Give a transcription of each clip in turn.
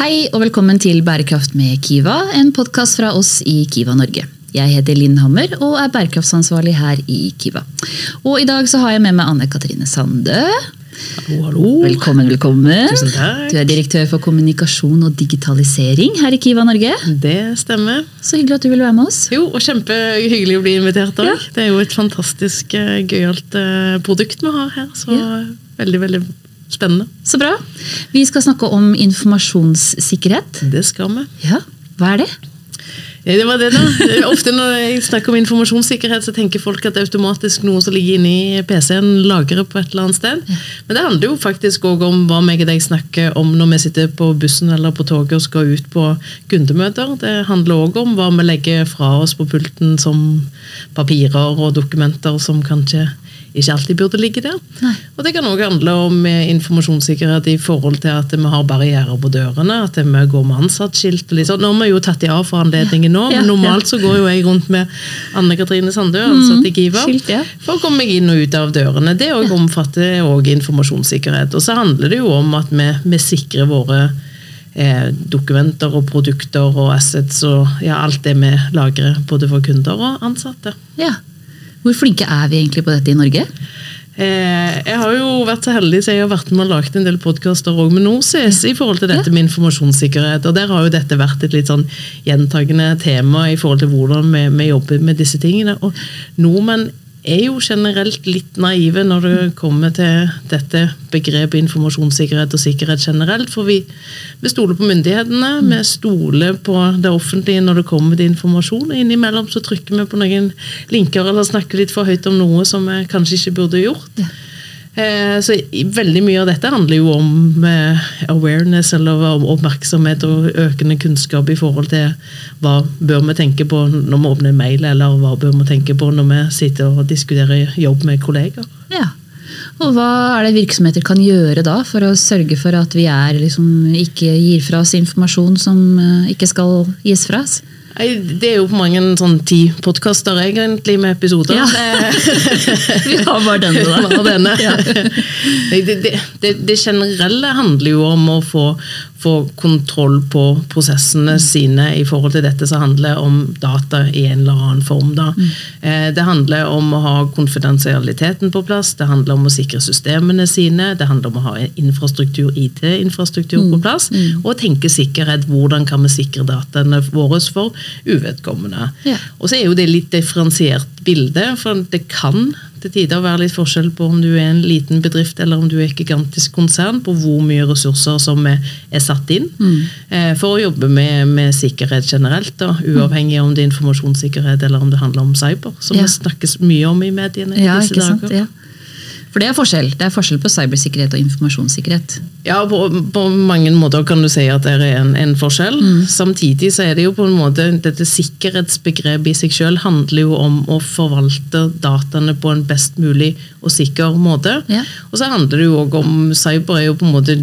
Hei og velkommen til Bærekraft med Kiva, en podkast fra oss i Kiva Norge. Jeg heter Linn Hammer og er bærekraftsansvarlig her i Kiva. Og I dag så har jeg med meg Anne Katrine Sande. Hallo, hallo. Velkommen, velkommen. Tusen takk. Du er direktør for kommunikasjon og digitalisering her i Kiva Norge. Det stemmer. Så hyggelig at du vil være med oss. Jo, og Kjempehyggelig å bli invitert òg. Ja. Det er jo et fantastisk eh, gøyalt eh, produkt vi har her. Så Ja. veldig, veldig spennende. Så bra. Vi skal snakke om informasjonssikkerhet. Det skal vi. Ja, Hva er det? Det var det da. Ofte når jeg snakker om informasjonssikkerhet, så tenker folk at det er automatisk noe som ligger inni PC-en, lagret på et eller annet sted. Men det handler jo faktisk òg om hva meg og deg snakker om når vi sitter på bussen eller på toget og skal ut på kundemøter. Det handler òg om hva vi legger fra oss på pulten som papirer og dokumenter som kanskje ikke alltid burde ligge der. Nei. Og Det kan òg handle om eh, informasjonssikkerhet i forhold til at vi har barrierer på dørene. At vi går med ansattskilt. Liksom. Nå har vi jo tatt de av for anledningen nå, men normalt så går jo jeg rundt med Anne Katrine Sandø, ansatt i Giva, ja. for å komme meg inn og ut av dørene. Det òg omfatter også informasjonssikkerhet. Og så handler det jo om at vi, vi sikrer våre eh, dokumenter og produkter og assets og ja, alt det vi lagrer både for kunder og ansatte. Ja. Hvor flinke er vi egentlig på dette i Norge? Eh, jeg har jo vært så heldig så jeg har vært med og lagd en del podkaster med NorSIS i forhold til dette med informasjonssikkerhet. og Der har jo dette vært et litt sånn gjentagende tema i forhold til hvordan vi, vi jobber med disse tingene. Og nordmenn er jo generelt litt naive når det kommer til dette begrepet informasjonssikkerhet og sikkerhet generelt. For vi, vi stoler på myndighetene, vi stoler på det offentlige når det kommer til informasjon. og Innimellom så trykker vi på noen linker eller snakker litt for høyt om noe som vi kanskje ikke burde gjort. Eh, Så Veldig mye av dette handler jo om eh, awareness eller om oppmerksomhet og økende kunnskap i forhold til hva bør vi tenke på når vi åpner mail, eller hva bør vi tenke på når vi sitter og diskuterer jobb med kollegaer. Ja. Og hva er det virksomheter kan gjøre da for å sørge for at vi er, liksom, ikke gir fra oss informasjon som eh, ikke skal gis fra oss? Det er jo på mange sånn ti podkaster egentlig med episoder. Ja. Eh, Vi har bare denne, da. Bare denne. Ja. Det, det, det, det generelle handler jo om å få, få kontroll på prosessene sine i forhold til dette som handler om data i en eller annen form. Da. Mm. Det handler om å ha konfidensialiteten på plass, det handler om å sikre systemene sine, det handler om å ha infrastruktur, IT-infrastruktur på plass, og tenke sikkerhet. Hvordan kan vi sikre dataene våre for uvedkommende? Ja. Og så er jo det litt differensiert bilde, for det kan til tider være litt forskjell på om du er en liten bedrift eller om du er et gigantisk konsern, på hvor mye ressurser som er, er satt inn eh, for å jobbe med, med sikkerhet generelt. Da, uavhengig om det er informasjonssikkerhet eller om det handler om cyber, som Ja. det snakkes mye om i mediene i Ja, disse ikke sant? Ja. For det er forskjell. Det er forskjell på cybersikkerhet og informasjonssikkerhet. Ja, på, på mange måter kan du si at det er en, en forskjell. Mm. Samtidig så er det jo på en måte dette sikkerhetsbegrepet i seg selv handler jo om å forvalte dataene på en best mulig og sikker måte. Ja. Og så handler det jo òg om Cyber er jo på en måte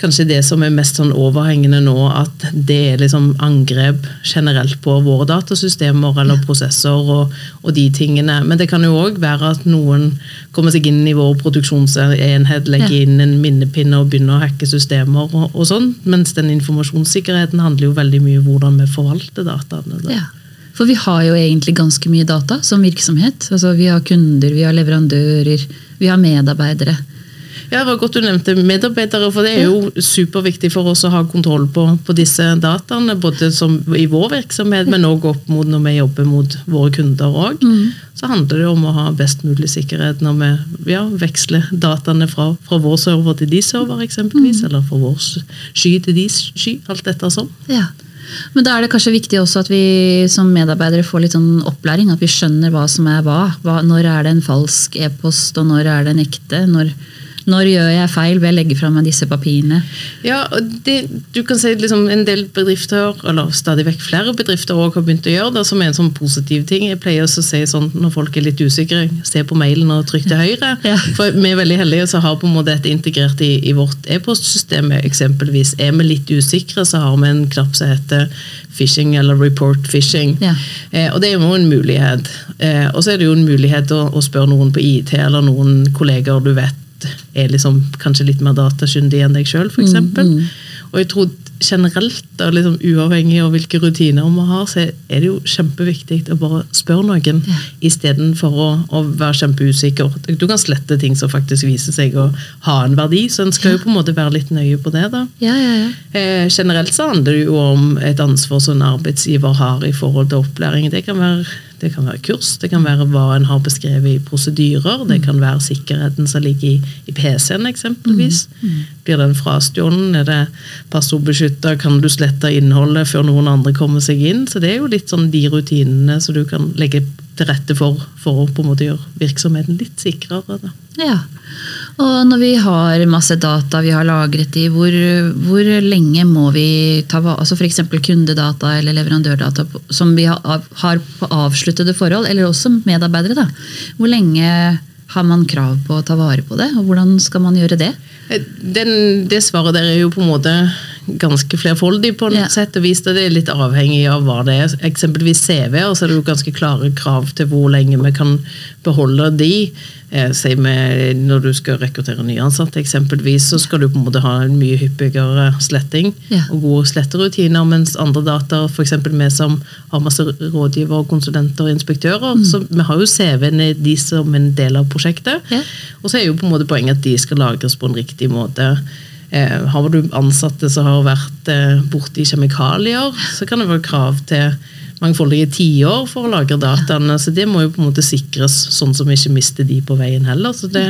kanskje det som er mest sånn overhengende nå, at det er liksom angrep generelt på våre datasystemer eller prosesser og, og de tingene. Men det kan jo òg være at noen kommer seg inn i vår produksjonsenhet, legger inn en minnepinne og begynner å hacke systemer og, og sånn. Mens den informasjonssikkerheten handler jo veldig mye om hvordan vi forvalter dataene. da. Ja. For vi har jo egentlig ganske mye data som virksomhet. Altså, vi har kunder, vi har leverandører, vi har medarbeidere. Ja, det var godt du nevnte medarbeidere, for det er jo superviktig for oss å ha kontroll på, på disse dataene. Både som i vår virksomhet, men òg opp mot når vi jobber mot våre kunder òg. Så handler det om å ha best mulig sikkerhet når vi ja, veksler dataene fra, fra vår server til de server, eksempelvis. Eller fra vår sky til de sky. Alt dette sånn. Ja. Men da er det kanskje viktig også at vi som medarbeidere får litt sånn opplæring. At vi skjønner hva som er hva. hva når er det en falsk e-post, og når er det en ekte? Når, når gjør jeg feil ved å legge fra meg disse papirene? Ja, og det, du kan si liksom En del bedrifter, eller stadig vekk flere bedrifter, også har begynt å gjøre det, som er en sånn positiv ting. Jeg pleier også å si sånn når folk er litt usikre, se på mailen og trykk til høyre. Ja. For vi er veldig heldige som har på en måte dette integrert i, i vårt e-postsystem. eksempelvis. Er vi litt usikre, så har vi en knapp som heter phishing eller report phishing. Ja. Eh, og det er jo en mulighet. Eh, og så er det jo en mulighet å, å spørre noen på IT eller noen kolleger du vet er liksom kanskje litt mer datakyndig enn deg sjøl, f.eks. Mm, Og jeg tror generelt, da, liksom uavhengig av hvilke rutiner vi har, så er det jo kjempeviktig å bare spørre noen, Ja. istedenfor å, å være kjempeusikker. Du kan slette ting som faktisk viser seg å ha en verdi, så en skal jo på en måte være litt nøye på det. da. Ja, ja, ja. Eh, generelt så handler det jo om et ansvar som en arbeidsgiver har i forhold til opplæring. Det kan være, det kan være kurs, det kan være hva en har beskrevet i prosedyrer, det kan være sikkerheten som ligger i, i PC-en eksempelvis. Blir den frastjålet? Er det passordbeskytta? Kan du slette innholdet før noen andre kommer seg inn? Så det er jo litt sånn de rutinene som du kan legge til rette for, for å på en måte gjøre virksomheten litt sikrere. Da. Ja. Og når vi har masse data vi har lagret i, hvor, hvor lenge må vi ta vare? altså F.eks. kundedata eller leverandørdata som vi har, på avsluttede forhold, eller også medarbeidere. da. Hvor lenge har man krav på å ta vare på det, og hvordan skal man gjøre det? Eh, Den, det svaret der er jo på en måte ganske flerfoldig på noe sett og vis. Det er litt avhengig av hva det er. Eksempelvis CV, og så er det jo ganske klare krav til hvor lenge vi kan beholde de. Eh, si med, når du skal rekruttere nyansatte, eksempelvis, så skal du på en måte ha en mye hyppigere sletting Ja. og gode sletterutiner, mens andre data, f.eks. vi som har masse rådgivere, konsulenter og inspektører, så vi har jo CV-ene de som en del av prosjektet. Ja. Og så er jo på en måte poenget at de skal lagres på en riktig måte. Eh, har du ansatte som har vært eh, borti kjemikalier, så kan det være krav til mangfoldige tiår for å lagre dataene. Så det må jo på en måte sikres sånn som vi ikke mister de på veien heller. Så det,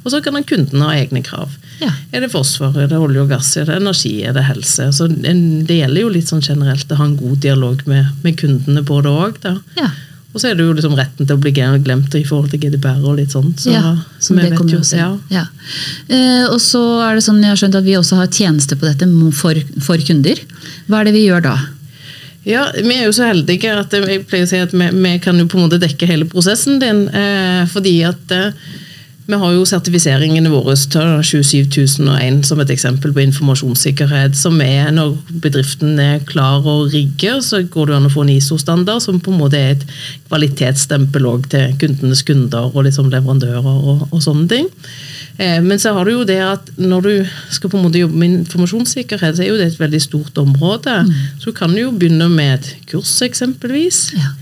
og så kan kundene kunden ha egne krav. Ja. Er det Forsvaret, er det olje og gass, er det energi, er det helse? Så en, det gjelder jo litt sånn generelt å ha en god dialog med, med kundene på det òg. Ja. Og så er det jo liksom retten til å bli glemt i forhold til GDPR og litt sånt. Så, ja, som det kommer jo, ja. Ja. Eh, og så er det sånn, jeg har skjønt at vi også har tjenester på dette for, for kunder. Hva er det vi gjør da? Ja, Vi er jo så heldige at jeg pleier å si at vi, vi kan jo på en måte dekke hele prosessen din. Eh, fordi at eh, vi har jo sertifiseringene våre til 27001 som et eksempel på informasjonssikkerhet. som er Når bedriften er klar og rigger, så går det an å få en ISO-standard som på en måte er et kvalitetsstempel til kundenes kunder og liksom leverandører og, og sånne ting. Eh, men så har du jo det at når du skal på en måte jobbe med informasjonssikkerhet, så er jo det et veldig stort område. Så du kan jo begynne med et kurs, eksempelvis. Ja.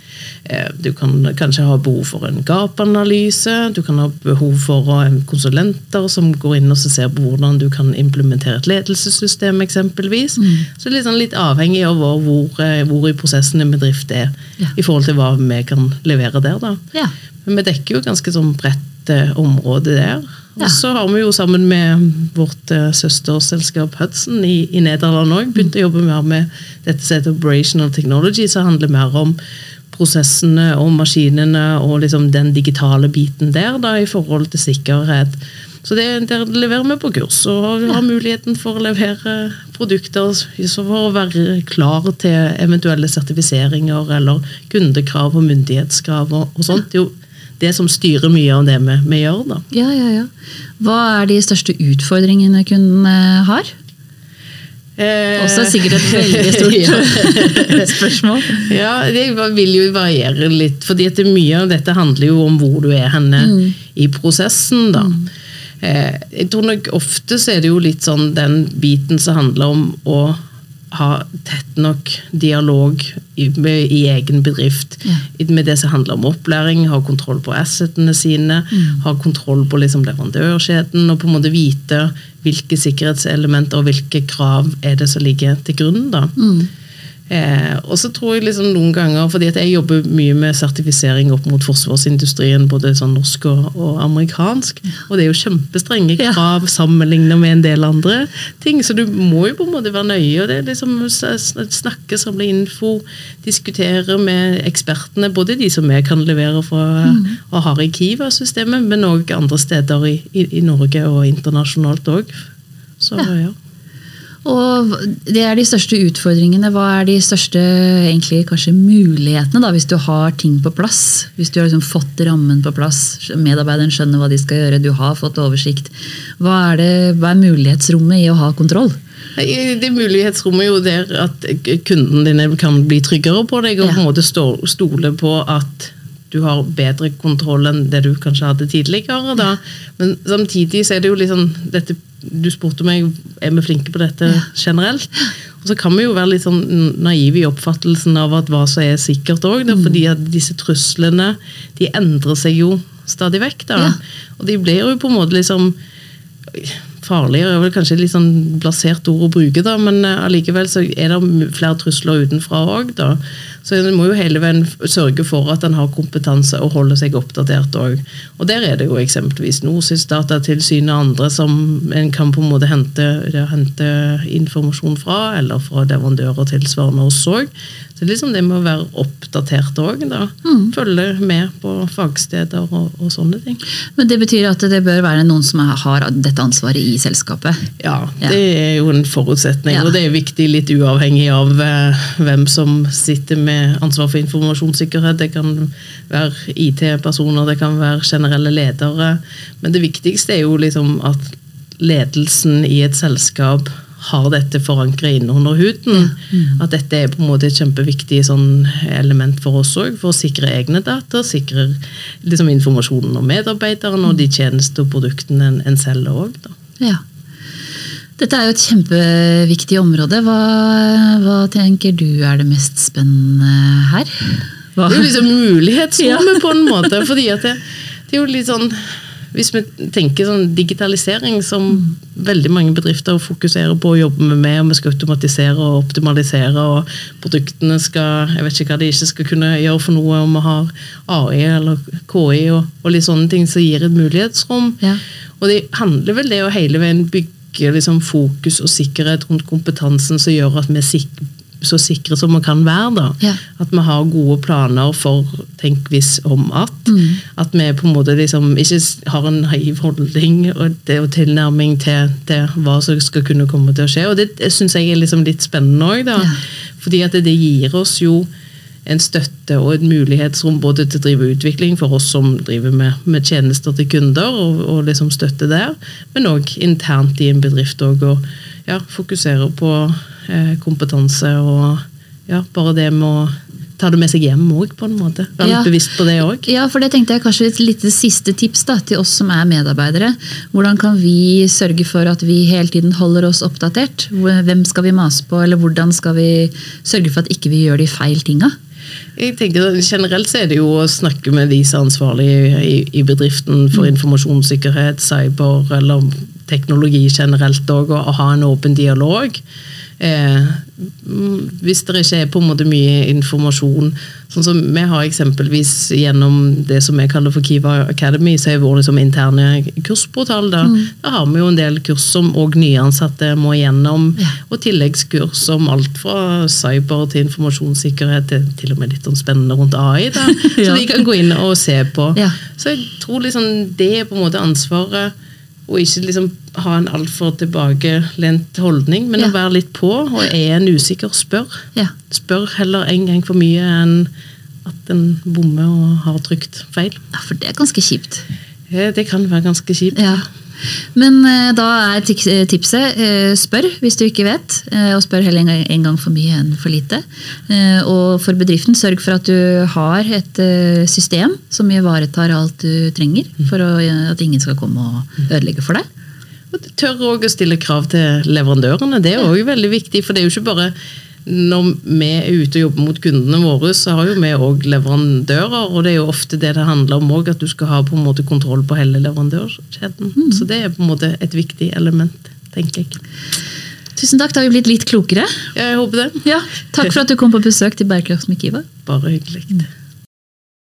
Eh, Du kan kanskje ha behov for en gap-analyse. Du kan ha behov for konsulenter som går inn og ser på hvordan du kan implementere et ledelsessystem, eksempelvis. Så det er litt, sånn litt avhengig av hvor, hvor, eh, hvor i prosessen en bedrift er Ja. i forhold til hva vi kan levere der. da. Ja. Men vi dekker jo ganske sånn bredt eh, område der. Og så har vi jo sammen med vårt eh, søsterselskap Hudson i, i Nederland òg begynt å jobbe mer med dette som heter Operational Technology, som handler mer om prosessene og maskinene og liksom den digitale biten der da, i forhold til sikkerhet. Så det, Der leverer vi på kurs og vi har muligheten for å levere produkter for å være klar til eventuelle sertifiseringer eller kundekrav og myndighetskrav og, og sånt. Det er jo det som styrer mye av det vi, vi gjør. da. Ja, ja, ja. Hva er de største utfordringene kundene har? Eh, Også sikkert et veldig stort spørsmål. Ja, det vil jo variere litt. fordi mye av dette handler jo om hvor du er henne i prosessen. da. Eh, jeg tror nok Ofte så er det jo litt sånn den biten som handler om å ha tett nok dialog i, med, i egen bedrift. Ja. Med det som handler om opplæring, ha kontroll på assetene sine, ha kontroll på liksom leverandørkjeden, og på en måte vite hvilke sikkerhetselementer og hvilke krav er det som ligger til grunn. da. Eh, og så tror jeg liksom noen ganger, fordi at jeg jobber mye med sertifisering opp mot forsvarsindustrien, både sånn norsk og, og amerikansk, og det er jo kjempestrenge Ja. krav sammenlignet med en del andre ting, så du må jo på en måte være nøye, og det er liksom snakke, samle info, diskutere med ekspertene, både de som vi kan levere fra og har i Kiva-systemet, men også andre steder i, i, i Norge og internasjonalt òg. Så ja. Og det er de største utfordringene. Hva er de største egentlig kanskje mulighetene, da, hvis du har ting på plass? Hvis du har liksom fått rammen på plass, medarbeideren skjønner hva de skal gjøre, du har fått oversikt. Hva er, det, hva er mulighetsrommet i å ha kontroll? Det mulighetsrommet er jo der at kunden dine kan bli tryggere på deg og på en måte stole på at du har bedre kontroll enn det du kanskje hadde tidligere. Da. Men samtidig så er det jo liksom dette Du spurte meg er vi flinke på dette generelt. Og så kan vi jo være litt sånn naive i oppfattelsen av at hva som er sikkert òg. Mm. Fordi at disse truslene de endrer seg jo stadig vekk. da. Ja. Og de blir jo på en måte liksom farligere er vel kanskje litt sånn blasert ord å bruke, da, men eh, allikevel så er det flere trusler utenfra òg. Så en må jo hele veien sørge for at en har kompetanse og holder seg oppdatert òg. Og der er det jo eksempelvis NOSIS, Datatilsynet og andre som en kan på en måte hente, hente informasjon fra, eller fra leverandører tilsvarende oss òg. Så liksom det med å være oppdatert òg. Mm. Følge med på fagsteder og, og, sånne ting. Men det betyr at det bør være noen som har dette ansvaret i selskapet? Ja, ja. det er jo en forutsetning. Ja. Og det er viktig litt uavhengig av eh, hvem som sitter med ansvar for informasjonssikkerhet. Det kan være IT-personer, det kan være generelle ledere. Men det viktigste er jo liksom at ledelsen i et selskap har dette forankret innunder huden. Mm. At dette er på en måte et kjempeviktig sånn element for oss òg, for å sikre egne data. Sikre liksom, informasjonen om medarbeideren og de tjenester og produktene en, en selger òg. Ja. Dette er jo et kjempeviktig område. Hva, hva, tenker du er det mest spennende her? Hva? Det er liksom mulighetsrommet, ja. på en måte. fordi at det, det er jo litt sånn hvis vi tenker sånn digitalisering, som mm. veldig mange bedrifter fokuserer på å jobbe med, og vi skal automatisere og optimalisere, og produktene skal Jeg vet ikke hva de ikke skal kunne gjøre for noe, om vi har AI eller KI og, og litt sånne ting som gir et mulighetsrom. Ja. Og det handler vel det å hele veien bygge liksom, fokus og sikkerhet rundt kompetansen som gjør at vi er så sikre som vi kan være. da. Ja. At vi har gode planer for tenk hvis om at. Mm. At vi på en måte liksom ikke har en naiv holdning og, det, og tilnærming til, til, hva som skal kunne komme til å skje. Og det, det syns jeg er liksom litt spennende òg. Ja. Fordi at det, det, gir oss jo en støtte og et mulighetsrom både til å drive utvikling for oss som driver med, med tjenester til kunder, og, og liksom støtte der, men òg internt i en bedrift. òg. og ja, fokusere på Eh, kompetanse og ja, bare det med å ta det med seg hjem òg, på en måte. Være ja. bevisst på det òg. Ja, for det tenkte jeg kanskje et lite siste tips da, til oss som er medarbeidere. Hvordan kan vi sørge for at vi hele tiden holder oss oppdatert? Hvem skal vi mase på, eller hvordan skal vi sørge for at ikke vi gjør de feil tinga? Jeg tenker Generelt så er det jo å snakke med de som er ansvarlige i, i bedriften for mm. informasjonssikkerhet, cyber eller teknologi generelt òg, og ha en åpen dialog. Eh, hvis det ikke er på en måte mye informasjon sånn som Vi har eksempelvis gjennom det som vi kaller for Kiva Academy, så er vår liksom interne kursportal. Da. Mm. da har vi jo en del kurs som òg nyansatte må igjennom. Ja. Og tilleggskurs om alt fra cyber til informasjonssikkerhet til til og med litt spennende rundt AI. Da, ja. Så de kan gå inn og se på. Ja. Så jeg tror liksom det er på en måte ansvaret og ikke liksom ha en altfor tilbakelent holdning, men ja. å være litt på. Og er en usikker, spør. Ja. Spør heller en gang for mye enn at en bommer og har trykt feil. Ja, For det er ganske kjipt. Det kan være ganske kjipt. Ja. Men eh, da er eh, tipset eh, spør hvis du ikke vet, og spør heller en gang for mye enn for lite. Og for bedriften, sørg for at du har et system som ivaretar alt du trenger for at ingen skal komme og ødelegge for deg. Og Tør òg å stille krav til leverandørene. Det er òg veldig viktig. For det er jo ikke bare når vi er ute og jobber mot kundene våre, så har jo vi òg leverandører. Og det er jo ofte det det handler om òg, at du skal ha på en måte kontroll på hele leverandørkjeden. Mm. Så det er på en måte et viktig element, tenker jeg. Tusen takk, da har vi blitt litt klokere. Ja, jeg håper det. Ja, takk for at du kom på besøk til Bærekraftsmikiva. Bare hyggelig.